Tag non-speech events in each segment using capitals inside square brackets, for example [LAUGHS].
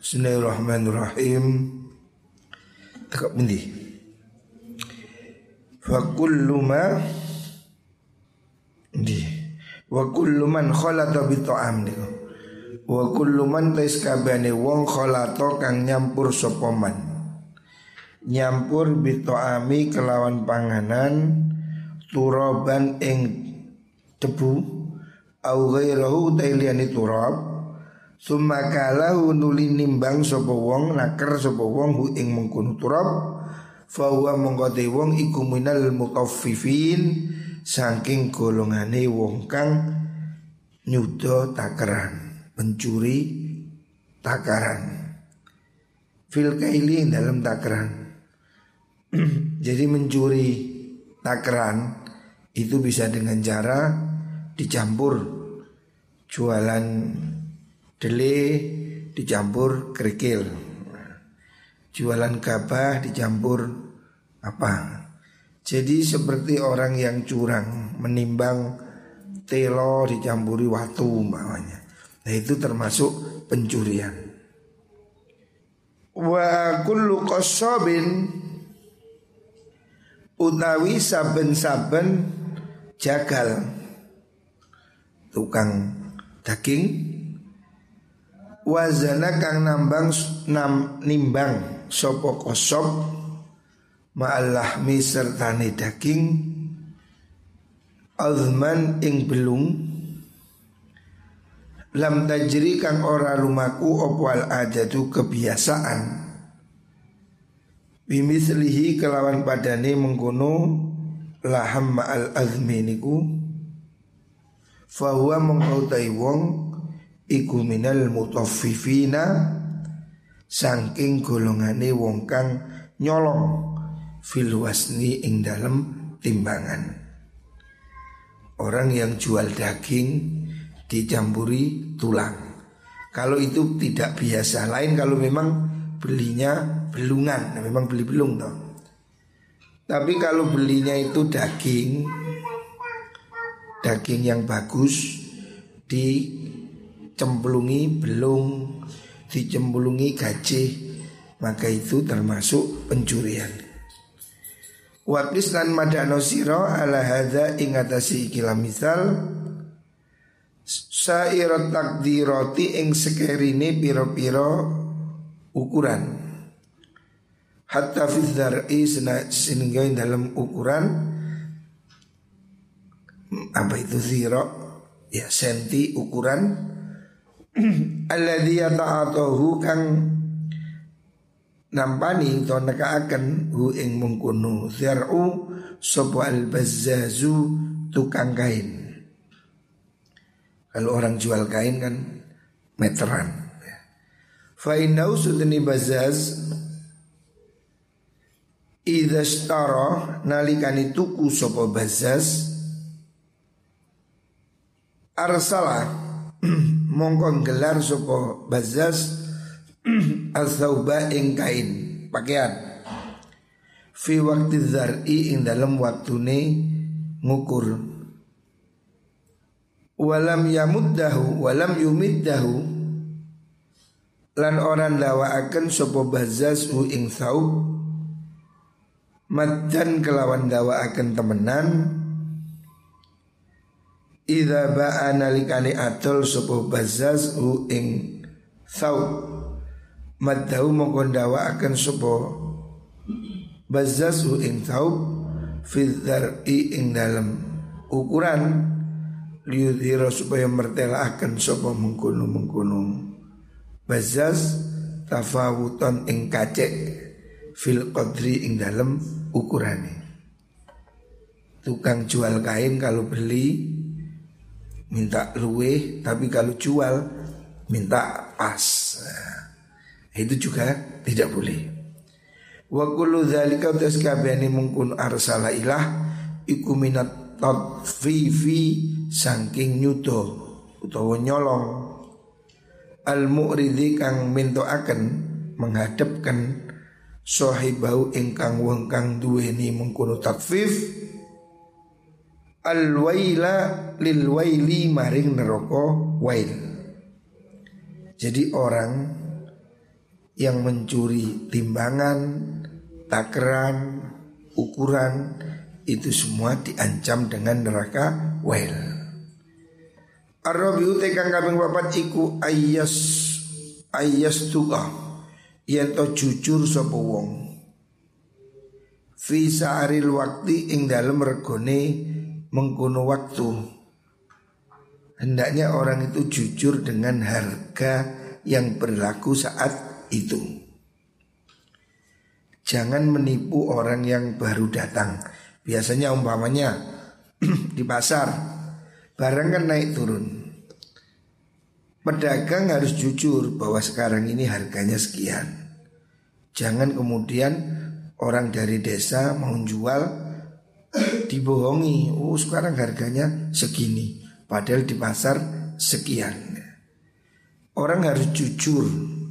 Bismillahirrahmanirrahim. Tekap pundi? Fa kullu ma di wa kullu man khalata bi ta'am niku. Wa kullu man tais wong khalata kang nyampur sapa man. Nyampur bi ta'ami kelawan panganan turaban ing debu au ghairahu tailiani turab Summa kalahu nuli nimbang sapa wong naker sapa wong hu ing mengkono turab. Fa huwa mongkote wong iku minal mutaffifin saking golongane wong kang nyuda takaran pencuri takaran. Fil kaili dalam takaran. [CLEARS THROAT] Jadi mencuri takaran itu bisa dengan cara dicampur jualan Dele dicampur kerikil. Jualan gabah dicampur apa? Jadi seperti orang yang curang Menimbang telo dicampuri waktu umpamanya. Nah itu termasuk pencurian. Wa kullu qasobin Utawi saben-saben jagal Tukang daging wazana kang nambang nam nimbang sopo kosop ma'alahmi sertane daging azman ing belung lam tajri kang ora lumaku opo al adatu kebiasaan. Bimislihi kelawan padane mengkono laham ma'al azmi niku fahuwa mengkautai wong iku minal mutaffifina saking golongane wong kang nyolong fil wasni ing dalem timbangan. Orang yang jual daging dicampuri tulang. Kalau itu tidak biasa, lain kalau memang belinya belungan, nah, memang beli belung toh. Tapi kalau belinya itu daging, daging yang bagus di cemplungi belum dicemplungi gajih maka itu termasuk pencurian. Waqis lan madano siro ala hadza ing atasi ikilah misal Sairat takdiroti ing sekerine piro-piro ukuran. Hatta fidzar'i sehingga dalam ukuran Apa itu ziro Ya senti ukuran alladzi yata'atahu kang nampani to nekaaken hu ing mungkunu zir'u sapa al-bazzazu tukang kain. Kalau orang jual kain kan meteran. Fa innahu sudni bazaz Idza stara nalikani tuku sapa bazaz arsala [CLEARS THROAT] mongko gelar sapa bazaz [CLEARS THROAT] al-thauba ing kain. Pakaian. Fi waktu zar'i ing dalam waktune ngukur. Walam yamuddahu walam yumiddahu. Lan orang dawaaken sapa bazaz hu ing thawb. Maddan kelawan dawaaken temenan Ida ba'a nalikani atol sopo bazaz hu ing thau Maddahu mongkon akan sopo Bazaz hu ing thau Fidhar'i ing dalam ukuran. Liudhiro supaya mertela akan sopo mengkuno Bazaz tafawuton ing kacek Fil qadri ing dalam ukurannya Tukang jual kain kalau beli minta luwe tapi kalau jual minta pas. Itu juga tidak boleh. Wa kullu dzalika taskabani mungkun arsala ilah iku minat tadfifi saking nyudo utawa nyolong al mu'ridi kang mintoaken menghadapkan sahibau ingkang wong kang duweni mengkono tadfif al waila lil waili maring neraka wail. Jadi orang yang mencuri timbangan, takaran, ukuran itu semua diancam dengan neraka well. Arabiu tekan kambing papat iku ayas ayas tuka yen to jujur sapa wong. Fi sa'aril waktu ing dalem regone mengkono waktu. Hendaknya orang itu jujur dengan harga yang berlaku saat itu. Jangan menipu orang yang baru datang. Biasanya umpamanya [CLEARS THROAT] di pasar barang kan naik turun. Pedagang harus jujur bahwa sekarang ini harganya sekian. Jangan kemudian orang dari desa mau jual dibohongi. Oh sekarang harganya segini. Padahal di pasar sekian. Orang harus jujur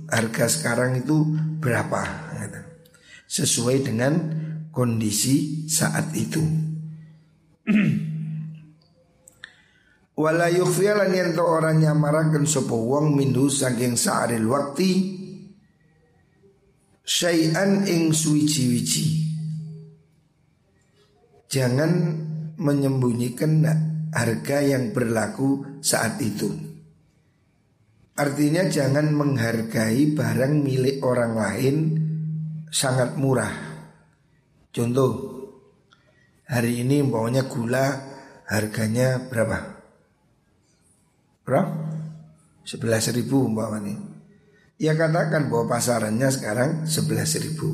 harga sekarang itu berapa gitu. sesuai dengan kondisi saat itu. [CLEARS THROAT] Wala yukhfiyalan yang to orang nyamarakan sopo wong mindu saking sa'aril wakti Syai'an ing suwici-wici Jangan menyembunyikan harga yang berlaku saat itu Artinya jangan menghargai barang milik orang lain sangat murah. Contoh, hari ini bawanya gula harganya berapa? Berapa? 11 ribu umpamanya. Ya katakan bahwa pasarannya sekarang 11 ribu.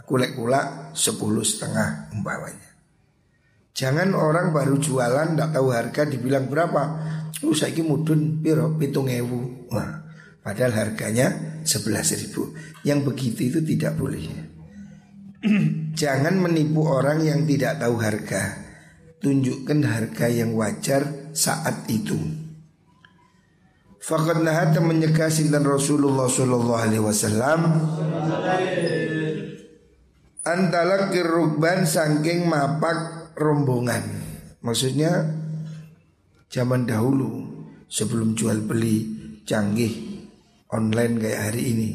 Aku lek gula 10 setengah umpamanya. Jangan orang baru jualan tidak tahu harga dibilang berapa. Oh saiki mudun piro pitung ewu. Wah, padahal harganya sebelas ribu. Yang begitu itu tidak boleh. [CLEARS THROAT] Jangan menipu orang yang tidak tahu harga. Tunjukkan harga yang wajar saat itu. Fakat nahat menyegah sintan Rasulullah Sallallahu Alaihi Wasallam Antalak kirukban sangking mapak rombongan Maksudnya zaman dahulu sebelum jual beli canggih online kayak hari ini.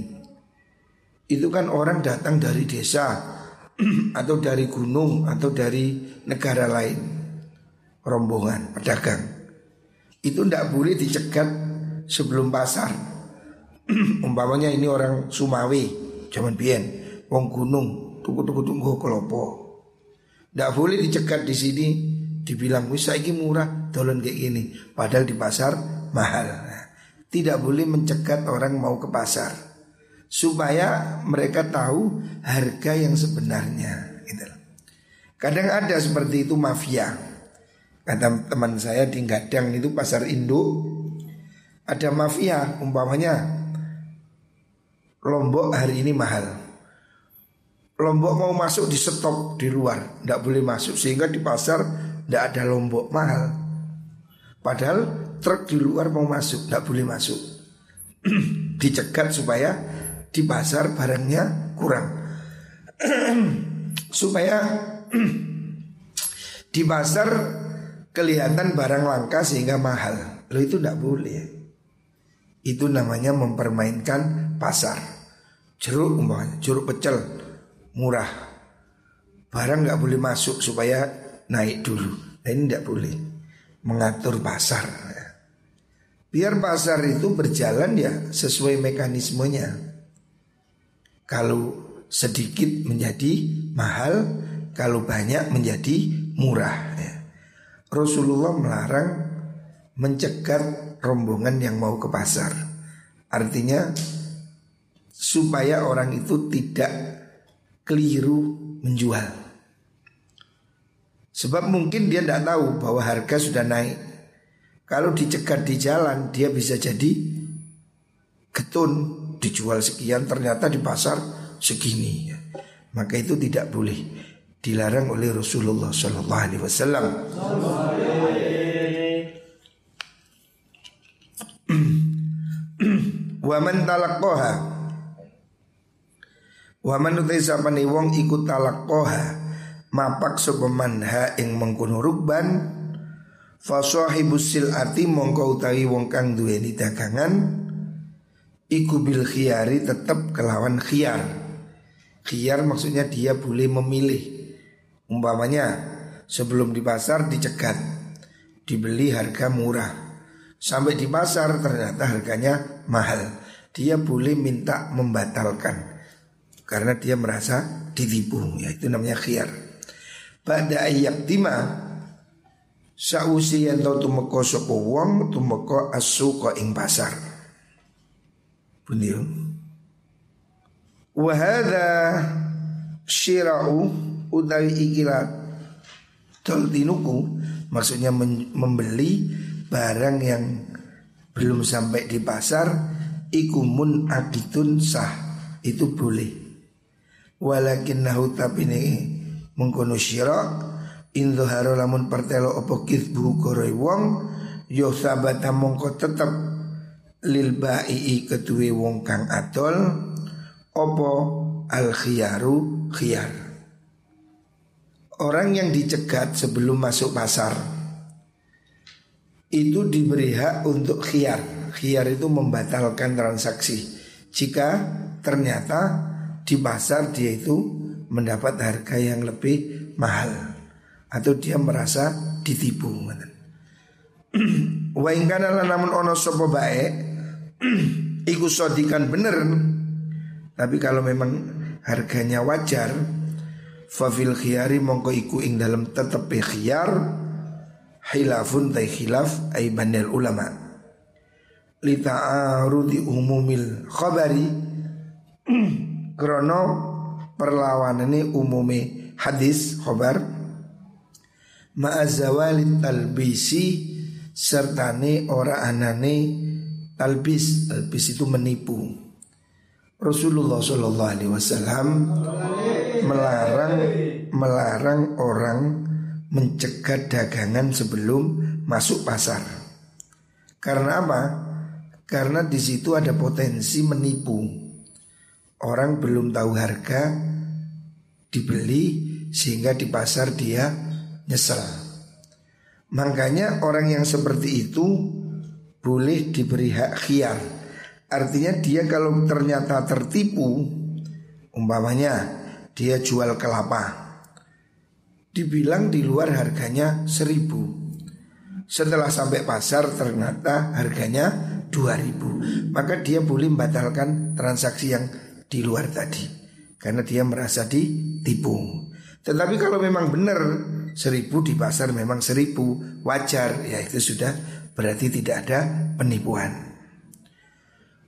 Itu kan orang datang dari desa [CLEARS THROAT] atau dari gunung atau dari negara lain. Rombongan pedagang. Itu tidak boleh dicegat sebelum pasar. [CLEARS THROAT] Umpamanya ini orang Sumawi, zaman bien, wong gunung, tuku-tuku tunggu kelopo. Tidak boleh dicegat di sini. Dibilang wis saiki murah dolon kayak gini. Padahal di pasar mahal. Nah, tidak boleh mencegat orang mau ke pasar. Supaya mereka tahu harga yang sebenarnya gitu. kadang ada seperti itu mafia. Kata teman saya di Gadang itu pasar induk ada mafia umpamanya Lombok hari ini mahal Lombok mau masuk di stop di luar Tidak boleh masuk Sehingga di pasar tidak ada lombok mahal. Padahal truk di luar mau masuk, tidak boleh masuk. [CLEARS THROAT] Dicegat supaya di pasar barangnya kurang. [CLEARS THROAT] supaya [CLEARS THROAT] di pasar kelihatan barang langka sehingga mahal. Lo itu tidak boleh. Itu namanya mempermainkan pasar. Jeruk umpamanya, jeruk pecel murah. Barang nggak boleh masuk supaya naik dulu. Nah, ini tidak boleh mengatur pasar. Biar pasar itu berjalan ya sesuai mekanismenya. Kalau sedikit menjadi mahal, kalau banyak menjadi murah. Ya. Rasulullah melarang mencegat rombongan yang mau ke pasar. Artinya supaya orang itu tidak keliru menjual. Sebab mungkin dia tidak tahu bahwa harga sudah naik. Kalau dicegat di jalan dia bisa jadi getun dijual sekian ternyata di pasar segini. Maka itu tidak boleh dilarang oleh Rasulullah Sallallahu Alaihi Wasallam. [CLEARS THROAT] Waman talaqoha Waman utai sapani wong ikut talaqoha mapak sopeman ha ing mengkono rukban fa sahibus silati mongko utawi wong kang duweni dagangan Iku bil khiyari tetap kelawan khiyar. Khiyar maksudnya dia boleh memilih. Umpamanya sebelum di pasar dicegat Dibeli harga murah. Sampai di pasar ternyata harganya mahal. Dia boleh minta membatalkan Karena dia merasa ditipu ya Itu namanya khiyar. Pada ayat tima Sausi yang tau tumeko sopo wong Tumeko asu ko ing pasar. Beliau Wahada syira'u utawi ikilat Toldinuku Maksudnya membeli barang yang belum sampai di pasar Ikumun akitun sah Itu boleh Walakin nahu tapi ini Mengkono syira' Indhuharo lamun pertelo opo kithbu koroi wong Yo sabata mongko tetap lil ba'i kedue wong kang adol opo al khiyaru khiyar Orang yang dicegat sebelum masuk pasar itu diberi hak untuk khiyar. Khiyar itu membatalkan transaksi jika ternyata di pasar dia itu mendapat harga yang lebih mahal. Atau dia merasa ditipu. [CLEARS THROAT] Wa ingkana namun ono sopo bae [CLEARS THROAT] Iku sodikan bener. Tapi kalau memang harganya wajar Fafil khiyari mongko iku ing dalam tetep khiyar Hilafun tay khilaf ay bandel ulama. Lita'arudi umumil khabari [CLEARS THROAT] Krono perlawanan ini umumi hadis khobar Ma'azawali talbisi Sertane ora anane Talbis, talbis itu menipu. Rasulullah Shallallahu Alaihi Wasallam melarang melarang orang mencegat dagangan sebelum masuk pasar. Karena apa? Karena di situ ada potensi menipu. Orang belum tahu harga dibeli sehingga di pasar dia nyesel. Makanya orang yang seperti itu boleh diberi hak khiyar. Artinya dia kalau ternyata tertipu, umpamanya dia jual kelapa, dibilang di luar harganya seribu. Setelah sampai pasar ternyata harganya dua ribu, maka dia boleh membatalkan transaksi yang di luar tadi karena dia merasa ditipu. Tetapi kalau memang benar seribu di pasar memang seribu wajar ya itu sudah berarti tidak ada penipuan.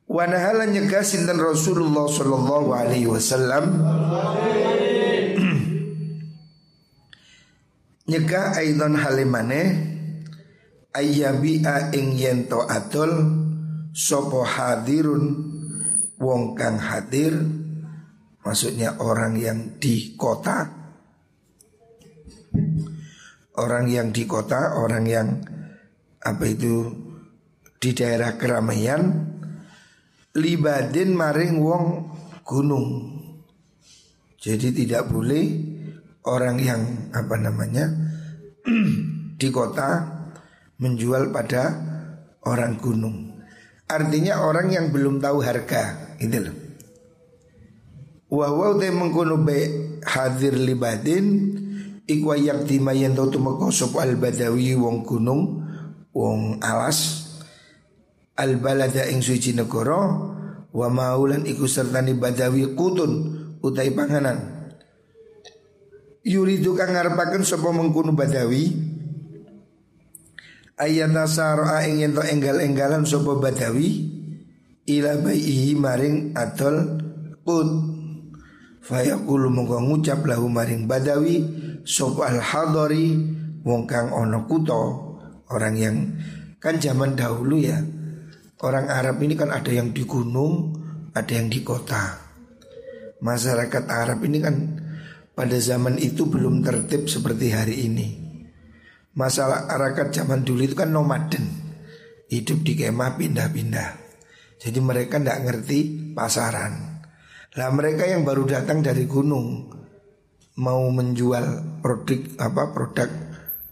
Wanahala nyegah sinten Rasulullah Sallallahu Alaihi Wasallam [CLEARS THROAT] nyegah aidon halimane ayyabi'a ing yento adol sopo hadirun wong kang hadir maksudnya orang yang di kota orang yang di kota orang yang apa itu di daerah keramaian libadin maring wong gunung. Jadi tidak boleh orang yang apa namanya [CLEARS THROAT] di kota menjual pada orang gunung. Artinya orang yang belum tahu harga, itu loh. Wa te mengkono be hadir libadin ikwa yakti mayen tau tumeka al badawi wong gunung wong alas al balada ing suci negara wa maulan iku sertani badawi kutun utai panganan yuridu kang ngarepaken sapa mengkono badawi ayat nasara ing ento enggal-enggalan sapa badawi? Ila baihi maring atol kut fayaqulu mongko ngucap lahu maring badawi sapa al hadari wong kang ana kuto Orang yang kan zaman dahulu ya Orang Arab ini kan ada yang di gunung Ada yang di kota. Masyarakat Arab ini kan pada zaman itu belum tertib seperti hari ini Masalah Arakat zaman dulu itu kan nomaden. Hidup di kemah pindah-pindah. Jadi mereka tidak ngerti pasaran. Lah mereka yang baru datang dari gunung Mau menjual produk apa produk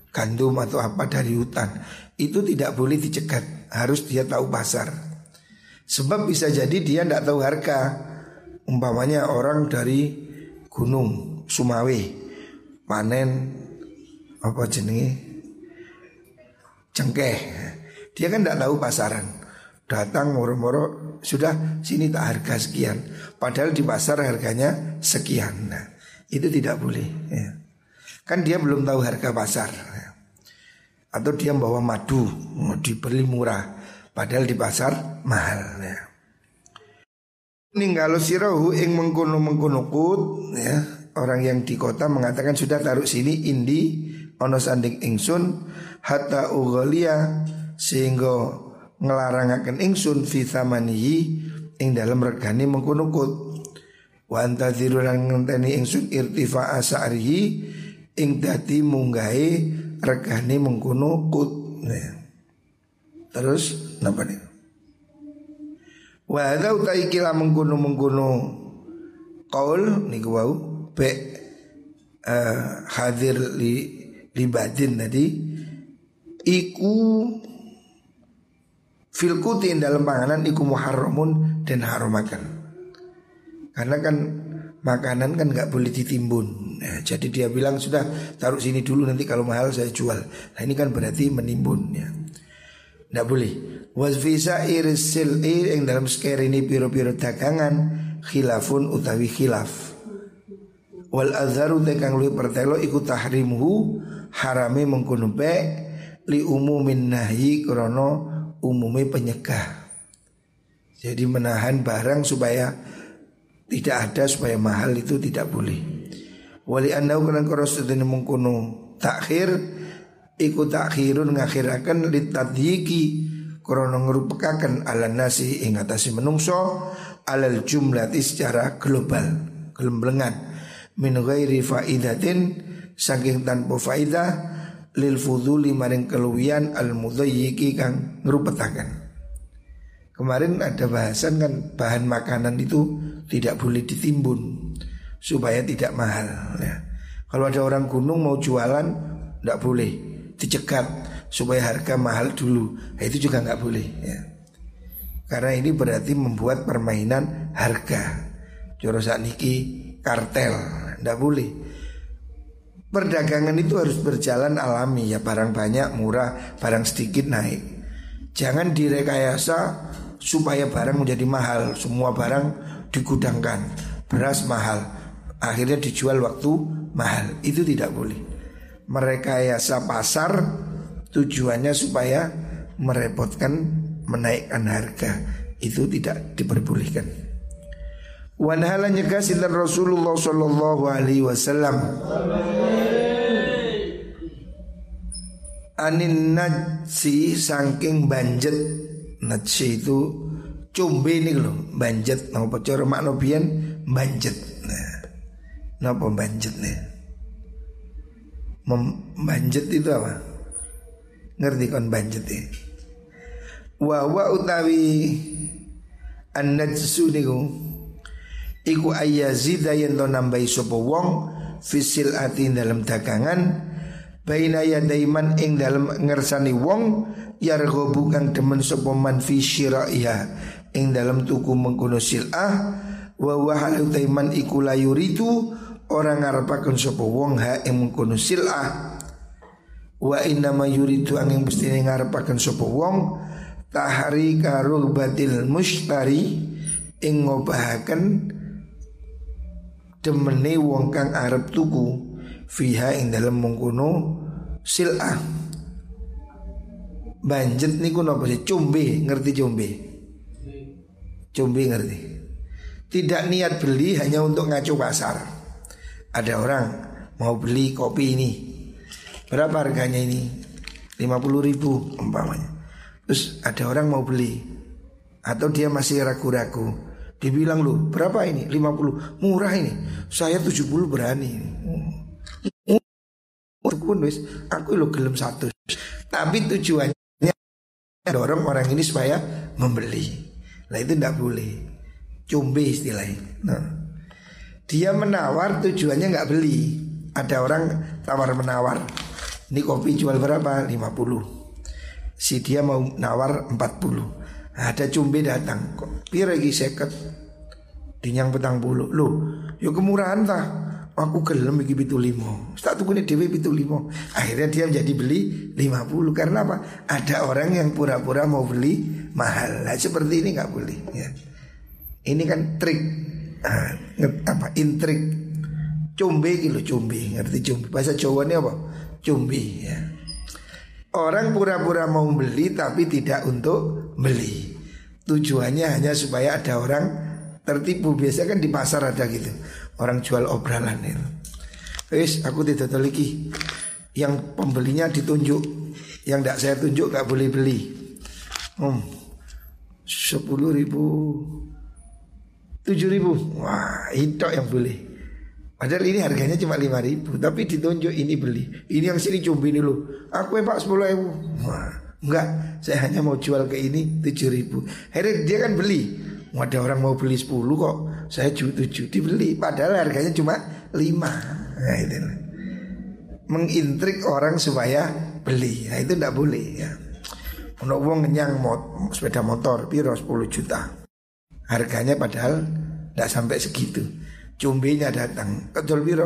gandum atau apa dari hutan itu tidak boleh dicegat. Harus dia tahu pasar. Sebab bisa jadi dia tidak tahu harga. Umpamanya orang dari gunung Sumawe Panen Apa jenenge Cengkeh Dia kan tidak tahu pasaran Datang moro-moro Sudah sini tak harga sekian Padahal di pasar harganya sekian Nah itu tidak boleh ya. Kan dia belum tahu harga pasar ya. Atau dia bawa madu Mau dibeli murah Padahal di pasar mahal ya. Ninggalo sirahu ing mengkono mengkono kut ya orang yang di kota mengatakan sudah taruh sini indi ono sanding ingsun hatta ugolia sehingga ngelarangaken ingsun fi thamanihi ing dalam regani mengkono kut wa antadzirulan ngenteni ingsun irtifa asarihi ing dadi munggahe regani mengkono kut ya. Terus napa nih? Wa hadza utai kila mengkuno mengkuno qaul niku wau be uh, hadir li libadin tadi iku filkutin dalam panganan iku muharramun dan harumakan. Karena kan makanan kan nggak boleh ditimbun. Nah, jadi dia bilang sudah taruh sini dulu nanti kalau mahal saya jual. Nah ini kan berarti menimbun ya. Tidak boleh Was visa irisil ir yang dalam sekir ini piro-piro dagangan Khilafun utawi khilaf Wal azharu tekang lui pertelo ikut tahrimuhu Harami mengkuno be Li umumin nahi krono umumi penyegah. Jadi menahan barang supaya Tidak ada supaya mahal itu tidak boleh. Wali anda ukuran korosudin mengkuno takhir iku takhirun ngakhiraken litadhiki krana ngrupekaken ala nasi ing atase menungso alal jumlati secara global gelemblengan. Min ghairi faidatin saking tanpa faidah lil fuduli maring keluwian al mudhayyiki kang ngrupetaken Kemarin ada bahasan kan bahan makanan itu tidak boleh ditimbun supaya tidak mahal ya. Kalau ada orang gunung mau jualan tidak boleh dicegat supaya harga mahal dulu. Nah, itu juga nggak boleh ya. Karena ini berarti membuat permainan harga. Jorosak niki kartel, nggak boleh. Perdagangan itu harus berjalan alami ya barang banyak murah, barang sedikit naik. Jangan direkayasa supaya barang menjadi mahal. Semua barang digudangkan, beras mahal, akhirnya dijual waktu mahal. Itu tidak boleh merekayasa pasar tujuannya supaya merepotkan menaikkan harga itu tidak diperbolehkan. Wanhala nyegah sinten Rasulullah sallallahu alaihi wasallam. Anin najsi saking banjet Najsi itu cumbe nih loh Banjet Napa cara makna biyen banjet Nah Napa banjet nih Membanjet itu apa? Ngerti kon banjet ya? Wa wa utawi An-najsu niku Iku ayazida yang to nambahi sopo wong Fisil ati dalam dagangan Baina yadaiman ing dalam ngersani wong Yargobu kang demen sopo man fi syira'iha Ing dalam tuku mengkuno sil'ah Wa wahalu taiman iku layuritu orang ngarepaken sapa wong ha ing mengkono sil'ah. Wa inna ma yuridu angin mesti ngarepaken sapa wong tahri batil mustari ing ngobahaken demene wong kang arep tuku fiha ing dalem mengkono sil'ah. Banjet niku napa sih? Cumbe ngerti cumbe cumbe ngerti. Tidak niat beli hanya untuk ngacu pasar. Ada orang mau beli kopi ini. Berapa harganya ini? 50 ribu umpamanya. Terus ada orang mau beli. Atau dia masih ragu-ragu Dibilang lu berapa ini? 50 Murah ini Saya 70 berani wis aku lo gelem satu tapi tujuannya dorong orang ini supaya membeli nah itu tidak boleh cumbe istilahnya nah dia menawar tujuannya nggak beli. Ada orang tawar menawar. Ini kopi jual berapa? 50. Si dia mau nawar 40. Ada cumbe datang kok. Pira iki seket? Dinyang petang bulu lu yo kemurahan ta? Aku gelem iki pitu limo tak tukune dhewe pitu limo akhirnya dia menjadi beli lima puluh. Karena apa? Ada orang yang pura-pura mau beli mahal. Nah, seperti ini nggak boleh ya. Ini kan trik. Ah, apa? Intrik. Cumbe gitu cumbe ngerti cumbe bahasa Jawa ini apa? Cumbe ya. Orang pura-pura mau beli tapi tidak untuk beli. Tujuannya hanya supaya ada orang tertipu. Biasa kan di pasar ada gitu. Orang jual obralan itu. Wis aku tidak lagi. Yang pembelinya ditunjuk. Yang tidak saya tunjuk gak boleh beli. Hmm, sepuluh ribu. Tujuh ribu. Wah itu yang boleh. Padahal ini harganya cuma lima ribu. Tapi ditunjuk ini beli. Ini yang sini cumbi loh Aku ya pak sepuluh ribu. Wah, Enggak Saya hanya mau jual ke ini tujuh ribu. Akhirnya dia kan beli. Ada orang mau beli 10 kok Saya tujuh dibeli. Padahal harganya cuma 5 Nah itu. Mengintrik orang supaya beli. Nah itu tidak boleh ya. Untuk uang ngenyang mot sepeda motor Piro 10 juta. Harganya padahal tidak sampai segitu. Cumbenya datang. Kedol piro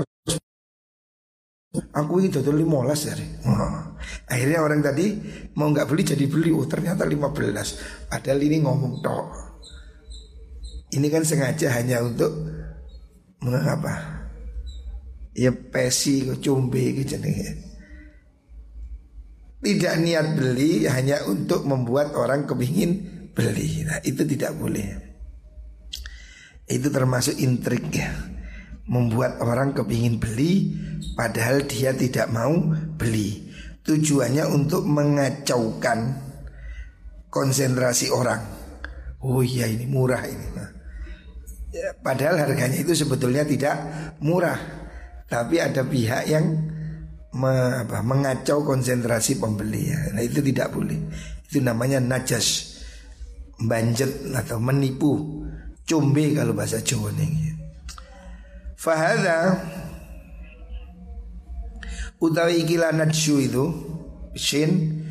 Aku ini total 15 ya oh. Akhirnya orang tadi mau nggak beli jadi beli Oh ternyata 15 Padahal ini ngomong tok ini kan sengaja hanya untuk mengapa? Ya pesi cumbe gitu nih. Tidak niat beli hanya untuk membuat orang kepingin beli. Nah itu tidak boleh. Itu termasuk intrik ya. Membuat orang kepingin beli padahal dia tidak mau beli. Tujuannya untuk mengacaukan konsentrasi orang. Oh iya ini murah ini. Ya, padahal harganya itu sebetulnya tidak murah, tapi ada pihak yang me, apa, mengacau konsentrasi pembeli. Ya. Nah itu tidak boleh. Itu namanya najas, banjet atau menipu, cumbe kalau bahasa Jawa ini. Fahada utawi ikilah najsu itu shin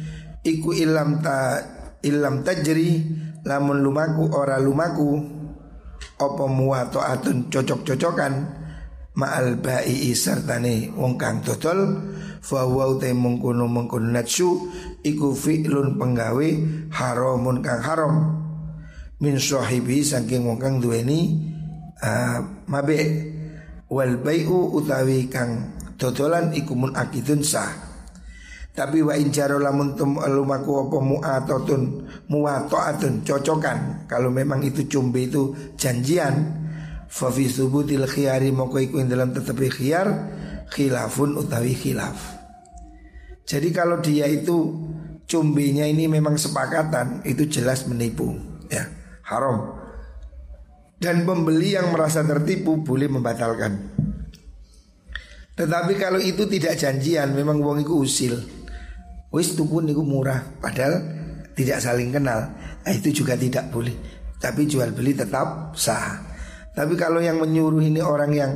iku ilam ta ilam tajri lamun lumaku ora lumaku apa muwatoatun cocok-cocokan ma'al ba'i sartane wong kang dodol fa te mengkono natsu iku fi'lun penggawe haramun kang haram. Min sahibi saking wong kang duweni uh, mabe wal bai'u utawi kang dodolan iku mun akidun sah. Tapi wa injaro lamun tum lumaku apa mu'atotun muwato'atun cocokan. Kalau memang itu cumbe itu janjian Fa fi subutil khiyari moko iku dalam tetapi khiyar khilafun utawi khilaf. Jadi kalau dia itu cumbenya ini memang sepakatan itu jelas menipu ya. Haram dan pembeli yang merasa tertipu boleh membatalkan tetapi kalau itu tidak janjian memang uang itu usil Wis tuku niku murah padahal tidak saling kenal. Nah, itu juga tidak boleh. Tapi jual beli tetap sah. Tapi kalau yang menyuruh ini orang yang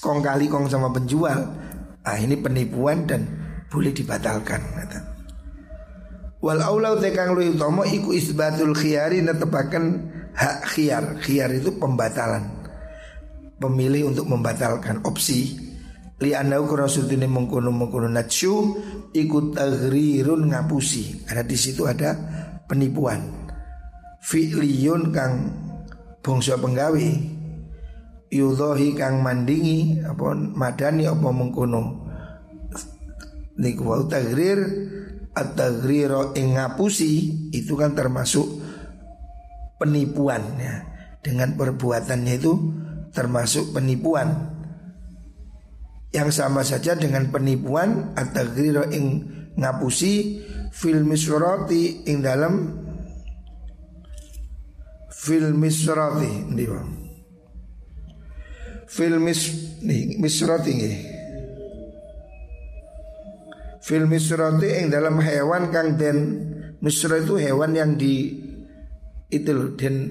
kong kali kong sama penjual, ah ini penipuan dan boleh dibatalkan. Wal aulau tekang lu utama iku isbatul khiyari netepaken hak khiyar. Khiyar itu pembatalan. Pemilih untuk membatalkan opsi. Li anau kuna sutine mengkono mengkono natsyu ikut tagrirun ngapusi. Karena di situ ada penipuan. Fi'liyun kang bangsa penggawe. Yudhohi kang mandingi apa madani apa mengkono. Niku wau tagrir ngapusi itu kan termasuk penipuan ya dengan perbuatannya itu termasuk penipuan. Yang sama saja dengan penipuan atau ing ngapusi fil misrati ing dalam fil misrati. Ndi Bang fil mis nih misrati nggih. Fil misrati ing dalam hewan kang den misra itu hewan yang di itu loh dan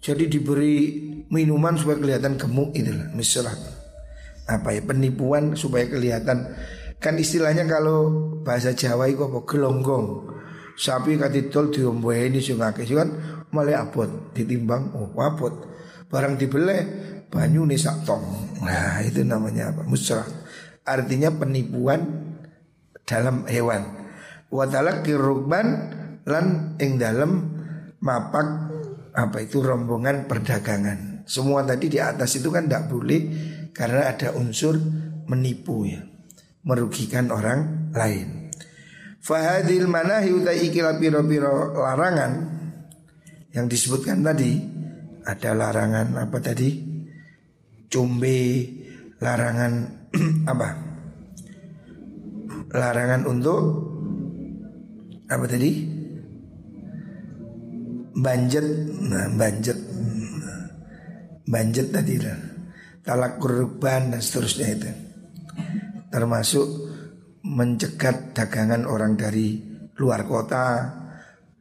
jadi diberi minuman supaya kelihatan gemuk itu lah misrat apa ya penipuan supaya kelihatan kan istilahnya kalau bahasa Jawa itu apa gelonggong sapi katidol ini sing akeh kan malah abot ditimbang oh abot. Barang dibeleh banyu nih sak tong. Nah, itu namanya apa? Musrah. Artinya penipuan dalam hewan. Wadalak kirukban lan ing dalam mapak apa itu rombongan perdagangan. Semua tadi di atas itu kan tidak boleh karena ada unsur menipu ya, merugikan orang lain. Fahadil utai ikila piro-piro larangan yang disebutkan tadi ada larangan apa tadi? Cumbe, larangan [CLEARS THROAT] apa? Larangan untuk apa tadi? Banjet, nah, banjet, banjet tadi lah, talak kurban dan seterusnya itu, termasuk mencegat dagangan orang dari luar kota,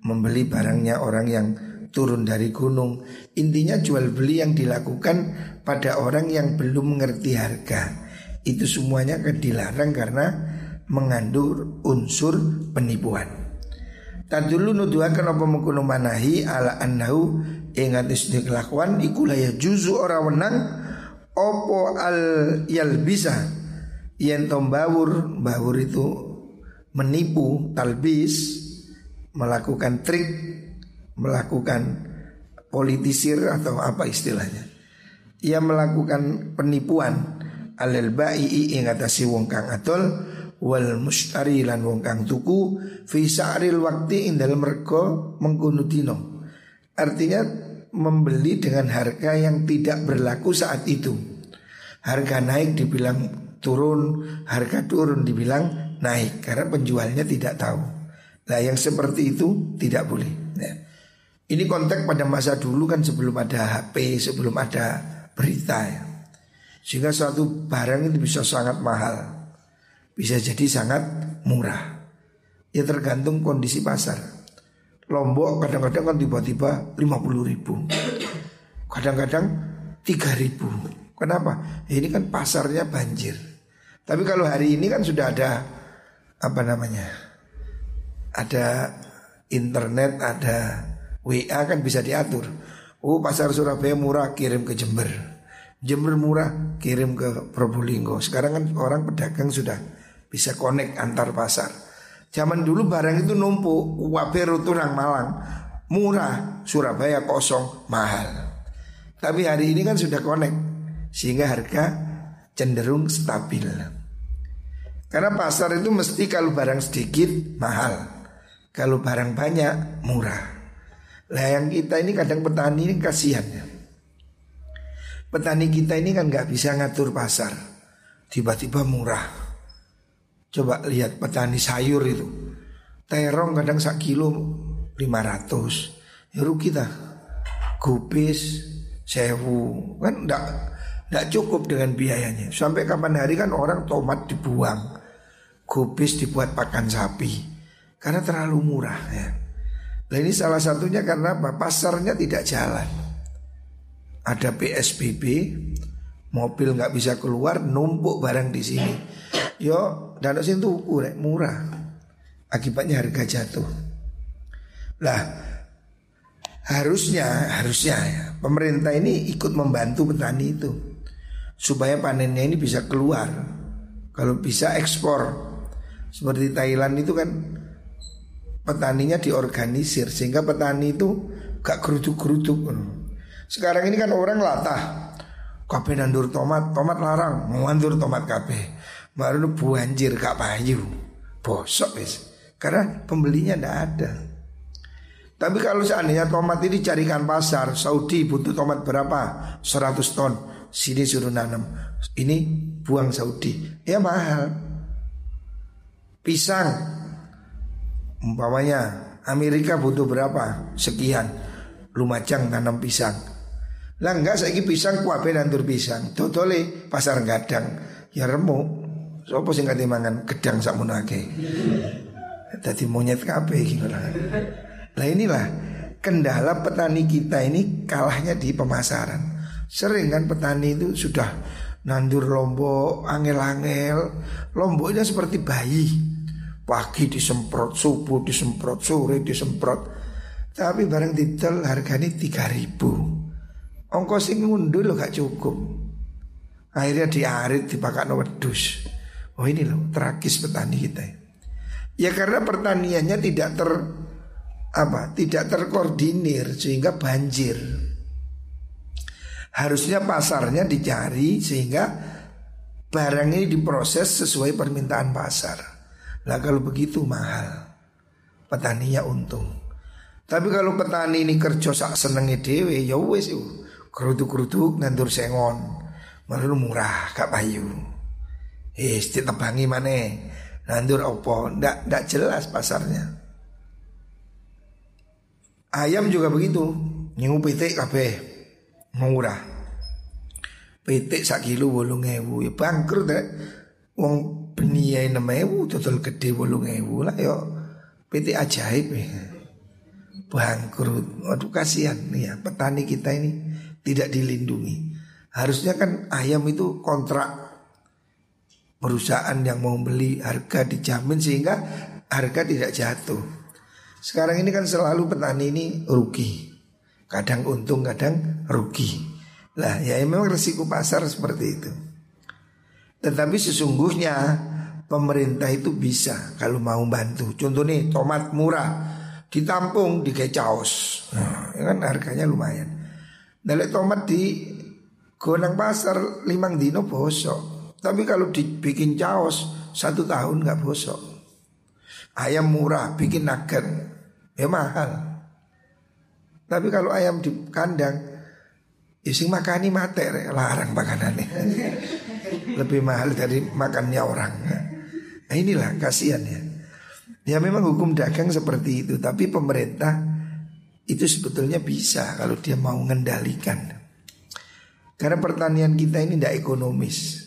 membeli barangnya orang yang turun dari gunung. Intinya jual beli yang dilakukan pada orang yang belum mengerti harga. Itu semuanya dilarang karena mengandung unsur penipuan. Tadulu nuduhakan apa mengkuno manahi ala annahu ingat isdi kelakuan iku ya juzu ora wenang opo al bisa yen tombawur bawur itu menipu talbis melakukan trik melakukan politisir atau apa istilahnya. Ia melakukan penipuan alal ba'i ing atasi wong kang atol wal mustari lan wong kang tuku fi sa'ril wakti ing dalem. Artinya membeli dengan harga yang tidak berlaku saat itu. Harga naik dibilang turun, harga turun dibilang naik karena penjualnya tidak tahu. Nah yang seperti itu tidak boleh. Nah, ini konteks pada masa dulu kan sebelum ada HP, sebelum ada berita ya. Sehingga suatu barang itu bisa sangat mahal bisa jadi sangat murah. Ya tergantung kondisi pasar. Lombok kadang-kadang kan tiba-tiba 50 ribu. Kadang-kadang 3 ribu. Kenapa? Ya ini kan pasarnya banjir. Tapi kalau hari ini kan sudah ada apa namanya? Ada internet, ada WA kan bisa diatur. Oh pasar Surabaya murah kirim ke Jember. Jember murah kirim ke Probolinggo. Sekarang kan orang pedagang sudah bisa connect antar pasar. Zaman dulu barang itu numpuk, waberu turang Malang, murah, Surabaya kosong, mahal. Tapi hari ini kan sudah connect, sehingga harga cenderung stabil. Karena pasar itu mesti kalau barang sedikit mahal, kalau barang banyak murah. Lah yang kita ini kadang petani ini kasihan ya. Petani kita ini kan nggak bisa ngatur pasar, tiba-tiba murah. Coba lihat petani sayur itu. Terong kadang sak kilo 500 Ya rugi kita Gupis Sewu. Kan enggak, enggak cukup dengan biayanya. Sampai kapan hari kan orang tomat dibuang Gupis dibuat pakan sapi. Karena terlalu murah ya. Nah ini salah satunya karena apa? Pasarnya tidak jalan. Ada PSBB Mobil nggak bisa keluar Numpuk barang di sini Yo, dan sing tuku rek murah. Akibatnya harga jatuh. Lah, harusnya harusnya ya, pemerintah ini ikut membantu petani itu supaya panennya ini bisa keluar. Kalau bisa ekspor. Seperti Thailand itu kan petaninya diorganisir sehingga petani itu gak geruduk-geruduk. Sekarang ini kan orang latah. Kape nandur tomat, tomat larang, nandur tomat kape. Baru banjir kak payu. Bosok wis. Karena pembelinya tidak ada. Tapi kalau seandainya tomat ini carikan pasar Saudi butuh tomat berapa? 100 ton. Sini suruh nanam Ini buang Saudi. Ya mahal. Pisang. Umpamanya Amerika butuh berapa? Sekian. Lumajang tanam pisang. Lah enggak saya pisang kuabe nandur pisang. Totole pasar gadang. Ya remuk Sopo sing kate mangan gedang sakmunake. Dadi monyet kabeh iki Lah inilah kendala petani kita ini kalahnya di pemasaran. Sering kan petani itu sudah nandur lombok, angel-angel, lomboknya seperti bayi. Pagi disemprot, subuh disemprot, sore disemprot. Tapi barang didol harganya tiga ribu. Ongkos sing ngundul gak cukup. Akhirnya diarit dipakai wedus. Oh ini loh tragis petani kita. Ya karena pertaniannya tidak ter apa? Tidak terkoordinir sehingga banjir. Harusnya pasarnya dicari sehingga barang ini diproses sesuai permintaan pasar. Lah kalau begitu mahal Petaninya untung Tapi kalau petani ini kerja sak senengnya dewe Ya yuk Kerutuk-kerutuk nandur sengon Malu murah gak payu Eh ditebangi mana Nandur opo Ndak, ndak jelas pasarnya. Ayam juga begitu. Nyingu pitik kabeh. Murah. Pitik sak kilo bolong ewu. Ya bangkrut deh Wong beniyai enam ewu total gede bolong ewu lah yo. PT ajaib ya. bangkrut. Waduh kasihan nih ya petani kita ini tidak dilindungi. Harusnya kan ayam itu kontrak perusahaan yang mau beli harga dijamin sehingga harga tidak jatuh sekarang ini kan selalu petani ini rugi kadang untung kadang rugi lah ya memang resiko pasar seperti itu tetapi sesungguhnya pemerintah itu bisa kalau mau bantu. Contoh nih tomat murah ditampung di caos. Nah, ya kan harganya lumayan. Dari tomat di gonang pasar limang dino bosok. Tapi kalau dibikin caos satu tahun nggak bosok. Ayam murah bikin nugget ya mahal. Tapi kalau ayam di kandang, ya makani mati larang makanannya. [LAUGHS] lebih mahal dari makannya orang. Nah inilah kasihan ya. Ya memang hukum dagang seperti itu, tapi pemerintah itu sebetulnya bisa kalau dia mau mengendalikan. Karena pertanian kita ini tidak ekonomis.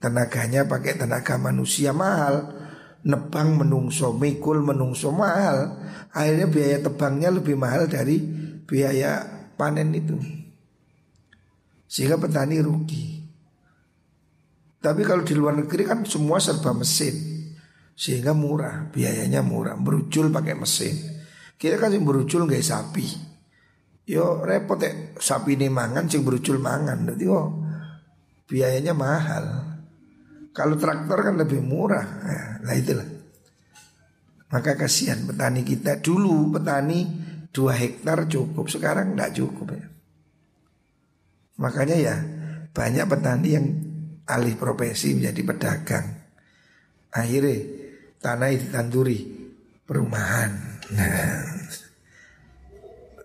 Tenaganya pakai tenaga manusia mahal, nebang menungso, mikul menungso mahal. Akhirnya biaya tebangnya lebih mahal dari biaya panen itu. Sehingga petani rugi. Tapi kalau di luar negeri kan semua serba mesin. Sehingga murah, biayanya murah. Berujul pakai mesin. Kita kan yang berujul nggak sapi. Yo repot ya. Sapi ini mangan, sing berujul mangan. Jadi oh biayanya mahal Kalau traktor kan lebih murah Nah itulah Maka kasihan petani kita Dulu petani dua hektar cukup Sekarang nggak cukup ya Makanya ya banyak petani yang alih profesi menjadi pedagang. Akhirnya tanah ditanduri perumahan. Nah,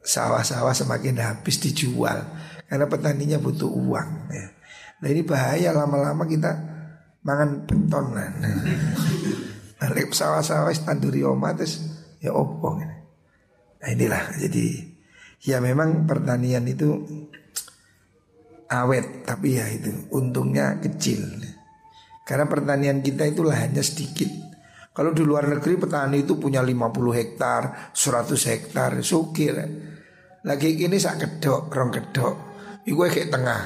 sawah-sawah semakin habis dijual karena petaninya butuh uang. Ya. Nah ini bahaya lama-lama kita mangan beton. Nah, nah sawah-sawah tanduri omatis ya opong. Nah inilah. Jadi ya memang pertanian itu awet tapi ya itu untungnya kecil karena pertanian kita itu lahannya sedikit. Kalau di luar negeri petani itu punya 50 hektar 100 hektar sukir lagi ini sak kedok rong kedok iku kayak tengah.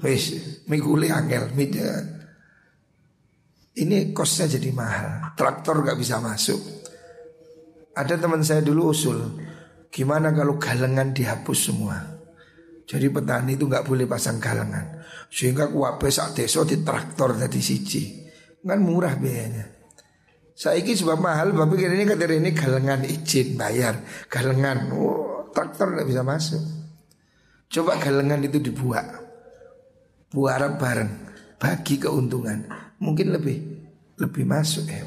Wis mikuli angel media ini kosnya jadi mahal traktor gak bisa masuk ada teman saya dulu usul gimana kalau galengan dihapus semua jadi petani itu nggak boleh pasang galangan. Sehingga kuape sak desa di traktor tadi siji. Kan murah biayanya. Saiki sebab mahal, tapi kira ini kata ini galengan izin bayar, galengan, oh, traktor nggak bisa masuk. Coba galengan itu dibuat, buat bareng, bagi keuntungan, mungkin lebih lebih masuk ya.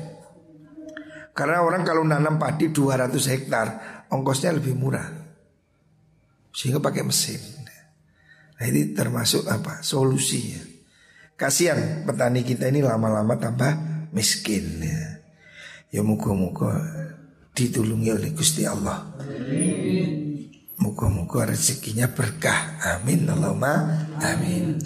Karena orang kalau nanam padi 200 hektar, ongkosnya lebih murah, sehingga pakai mesin. Nah ini termasuk apa? Solusi ya. Kasihan petani kita ini lama-lama tambah miskin ya. Ya muka-muka ditulungi oleh Gusti Allah. Muka-muka rezekinya berkah. Amin Allahumma amin.